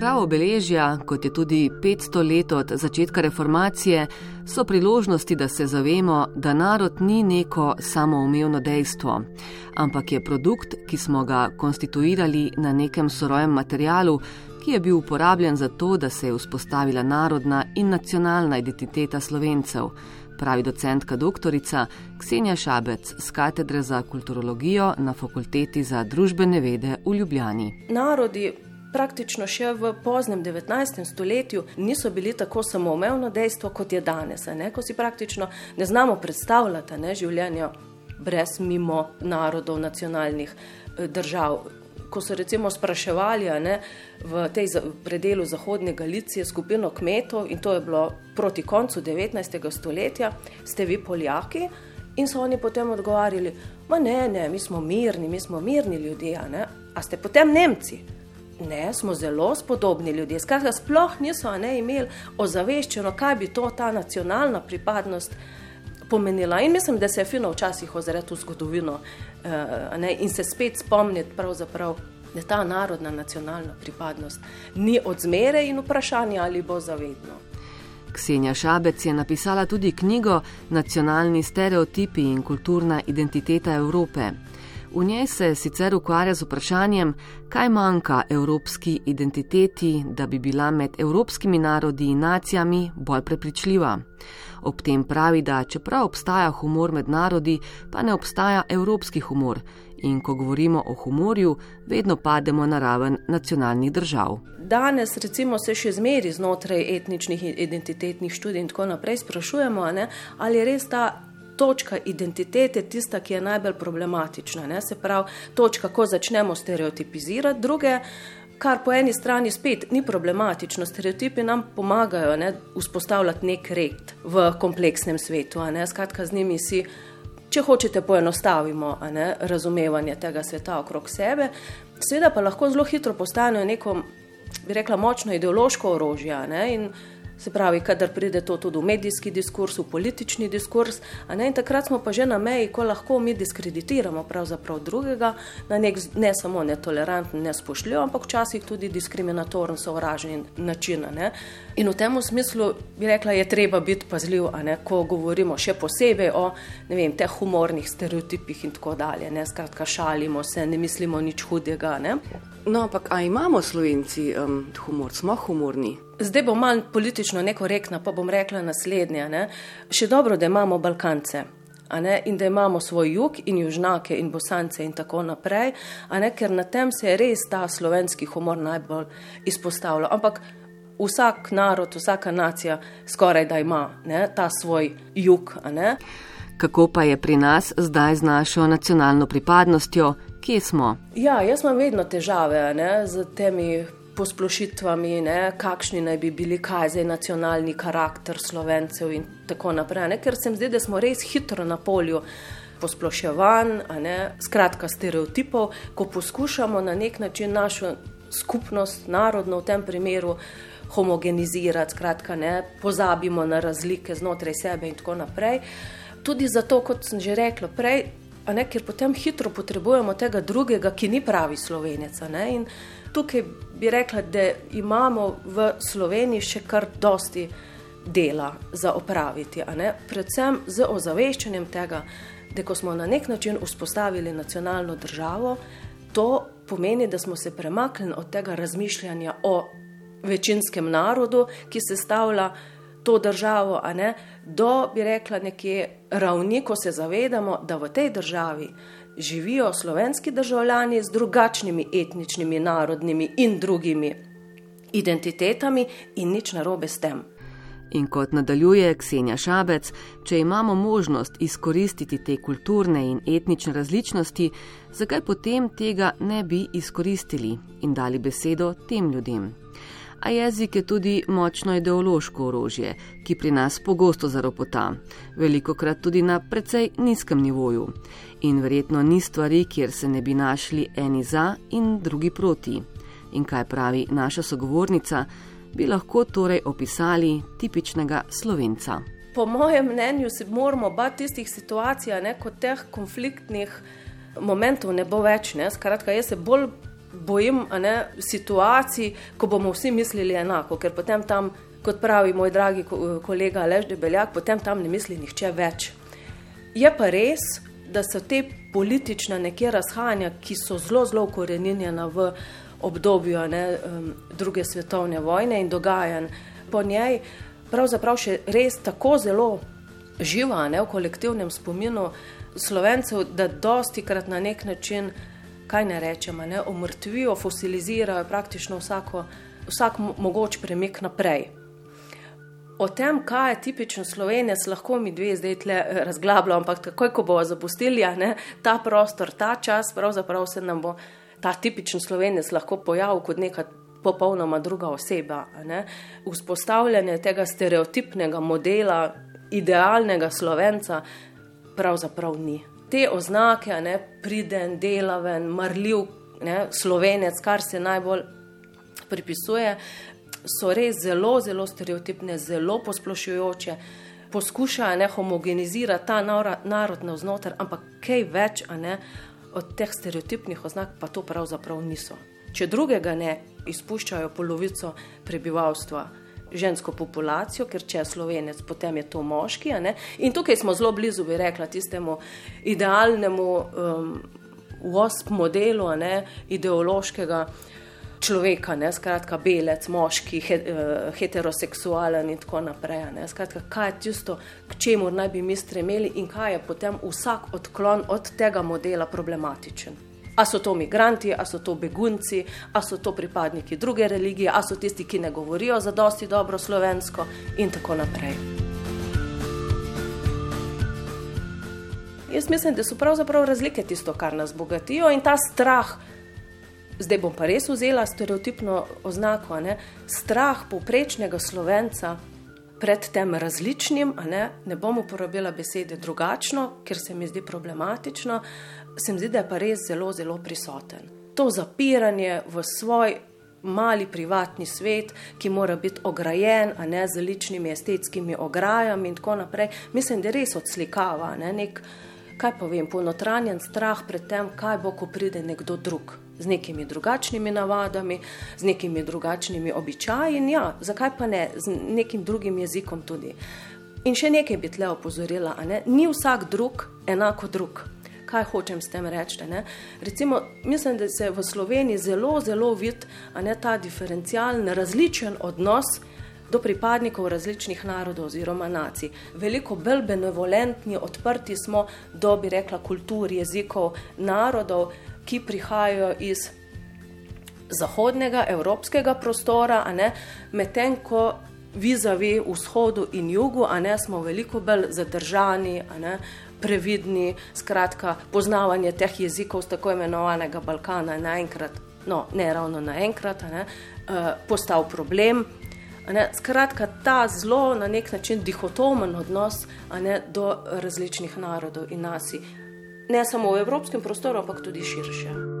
Prav obeležja, kot je tudi 500 let od začetka reformacije, so priložnosti, da se zavemo, da narod ni neko samoumevno dejstvo, ampak je produkt, ki smo ga konstituirali na nekem sorojem materialu, ki je bil uporabljen za to, da se je vzpostavila narodna in nacionalna identiteta slovencev, pravi docentka doktorica Ksenja Šabec z katedre za kulturologijo na fakulteti za družbene vede v Ljubljani. Narodi praktično še v poznem 19. stoletju niso bili tako samoumevno dejstvo, kot je danes. Ne? Ko si praktično ne znamo predstavljati ne, življenja brez mimo narodov, nacionalnih eh, držav. Ko so recimo spraševali ne, v tej predelu Zahodne Galicije skupino kmetov, in to je bilo proti koncu 19. stoletja, ste vi Poljaki. In so oni potem odgovarjali, da ne, ne, mi smo mirni, mi smo mirni ljudje, a ste potem Nemci. Ne, smo zelo spodobni ljudje. Skratka, sploh niso ne, imeli ozaveščeno, kaj bi to ta nacionalna pripadnost pomenila. In mislim, da se je fino včasih ozreti v zgodovino uh, ne, in se spet spomniti, da ta narodna nacionalna pripadnost ni odzmere in vprašanje, ali bo zavedno. Ksenja Šabec je napisala tudi knjigo Nacionalni stereotipi in kulturna identiteta Evrope. V njej se sicer ukvarja z vprašanjem, kaj manjka evropski identiteti, da bi bila med evropskimi narodi in nacijami bolj prepričljiva. Ob tem pravi, da čeprav obstaja humor med narodi, pa ne obstaja evropski humor in ko govorimo o humorju, vedno pademo na raven nacionalnih držav. Danes recimo se še zmeri znotraj etničnih in identitetnih študij in tako naprej sprašujemo, ne, ali je res ta točka identitete tista, ki je najbolj problematična. Ne? Se pravi, točka, ko začnemo stereotipizirati druge, kar po eni strani spet ni problematično. Stereotipi nam pomagajo ne, vzpostavljati nek red v kompleksnem svetu. Skratka, z njimi si, če hočete, poenostavimo ne, razumevanje tega sveta okrog sebe. Seveda pa lahko zelo hitro postanejo neko, bi rekla, močno ideološko orožje. Se pravi, kadar pride to tudi v medijski diskurs, v politični diskurs, ne, in takrat smo pa že na meji, ko lahko mi diskreditiramo drugega na nek ne samo netoleranten, nespošljiv, ampak včasih tudi diskriminatoren, sovražen način. Ne. In v tem smislu bi rekla, je treba biti pazljiv, ne, ko govorimo še posebej o vem, teh humornih stereotipih in tako dalje. Ne. Skratka, šalimo se, ne mislimo nič hudega. Ne. No, ampak ali imamo slovenci um, humor, smo humorni? Zdaj bom malo politično nekorektna, pa bom rekla naslednje. Ne? Še dobro, da imamo Balkance. In da imamo svoj jug in južnake in bosance in tako naprej, ker na tem se je res ta slovenski humor najbolj izpostavljal. Ampak vsak narod, vsaka nacija skoraj da ima ne, ta svoj jug. Kako pa je pri nas zdaj z našo nacionalno pripadnostjo, kje smo? Ja, jaz imam vedno težave ne, z temi posplošitvami, ne, kakšni naj bi bili, kaj je nacionalni karakter slovencev in tako naprej. Ne, ker se mi zdi, da smo res hitro na polju posploševanj, skratka stereotipov, ko poskušamo na nek način našo skupnost, narodno v tem primeru. Homogenizirati, skratka, ne, pozabimo na razlike znotraj sebe, in tako naprej. Tudi zato, kot sem že rekla prej, ne, ker potem hitro potrebujemo tega drugega, ki ni pravi slovenec. Ne, tukaj bi rekla, da imamo v Sloveniji še kar dosti dela za opraviti, predvsem z ozaveščanjem tega, da ko smo na nek način vzpostavili nacionalno državo, to pomeni, da smo se premaknili od tega razmišljanja o večinskem narodu, ki se stavlja to državo, do, bi rekla, nekje ravni, ko se zavedamo, da v tej državi živijo slovenski državljani z drugačnimi etničnimi, narodnimi in drugimi identitetami in nič narobe s tem. In kot nadaljuje Ksenja Šabec, če imamo možnost izkoristiti te kulturne in etnične različnosti, zakaj potem tega ne bi izkoristili in dali besedo tem ljudem? A jezik je tudi močno ideološko orožje, ki pri nas pogosto zaropota, veliko krat tudi na precej nizkem nivoju. In verjetno ni stvari, kjer se ne bi našli eni za in drugi proti. In kaj pravi naša sogovornica, bi lahko torej opisali tipičnega slovenca. Po mojem mnenju se moramo bati tistih situacij, ne, kot teh konfliktnih momentov ne bo več. Ne. Skratka, jaz se bolj bojim ne, situacij, ko bomo vsi mislili enako, ker potem tam, kot pravi moj dragi kolega Lež Debeljak, potem tam ne misli nihče več. Je pa res, da so te politične neke razhajanja, ki so zelo, zelo koreninjena v obdobju ne, druge svetovne vojne in dogajanj po njej, pravzaprav še res tako zelo živa ne, v kolektivnem spominu slovencev, da dosti krat na nek način, kaj ne rečemo, ne, omrtvijo, fosilizirajo praktično vsako, vsak mogoč premik naprej. O tem, kaj je tipičen slovenec, lahko mi dve zdaj tle eh, razglabljamo, ampak takoj, ko bomo zapustili ne, ta prostor, ta čas, pravzaprav se nam bo ta tipičen slovenec lahko pojavil kot neka popolnoma druga oseba. Ne. Vzpostavljanje tega stereotipnega modela, idealnega slovenca, pravzaprav ni. Te oznake, ne, priden, delaven, marljiv ne, slovenec, kar se najbolj pripisuje, so res zelo, zelo stereotipne, zelo posplošujoče, poskušajo ne homogenizirati ta narod na vznoter, ampak kaj več ne, od teh stereotipnih oznak pa to pravzaprav niso. Če drugega ne, izpuščajo polovico prebivalstva. Žensko populacijo, ker če je slovenec, potem je to moški. In tukaj smo zelo blizu, bi rekla, tistemu idealnemu um, WOSP modelu ne, ideološkega človeka, ne, skratka, belec, moški, he, uh, heteroseksualen in tako naprej. Ne, skratka, kaj je tisto, k čemu naj bi mi stremeli in kaj je potem vsak odklon od tega modela problematičen. A so to migranti, a so to begunci, a so to pripadniki druge religije, a so tisti, ki ne govorijo za dosti dobro slovensko in tako naprej. Jaz mislim, da so pravzaprav razlike tisto, kar nas bogatijo in ta strah, zdaj bom pa res vzela stereotipno oznako, ne, strah povprečnega slovenca pred tem različnim, ne, ne bom uporabila besede drugačno, ker se mi zdi problematično, se mi zdi, da je pa res zelo, zelo prisoten. To zapiranje v svoj mali privatni svet, ki mora biti ograjen, a ne z ličnimi estetskimi ograjami in tako naprej, mislim, da res odslikava ne, nek, kaj povem, ponotranjen strah pred tem, kaj bo, ko pride nekdo drug z nekimi drugačnimi navadami, z nekimi drugačnimi običaji in ja, zakaj pa ne, z nekim drugim jezikom tudi. In še nekaj bi tle opozorila, ne? ni vsak drug enako drug. Kaj hočem s tem reči? Recimo, mislim, da se v Sloveniji zelo, zelo vidi ta diferencialen, različen odnos do pripadnikov različnih narodov oziroma nacij. Veliko bolj benevolentni, odprti smo do, bi rekla, kultur, jezikov, narodov, ki prihajajo iz zahodnega, evropskega prostora, medtem ko vizavi vzhodu in jugu, a ne smo veliko bolj zadržani, ne, previdni, skratka, poznavanje teh jezikov z tako imenovanega Balkana je naenkrat, no, ne ravno naenkrat, ne, uh, postal problem. Ne, skratka, ta zelo na nek način dihotomen odnos ne, do različnih narodov in nasi ne samo v evropskem prostoru, ampak tudi širše.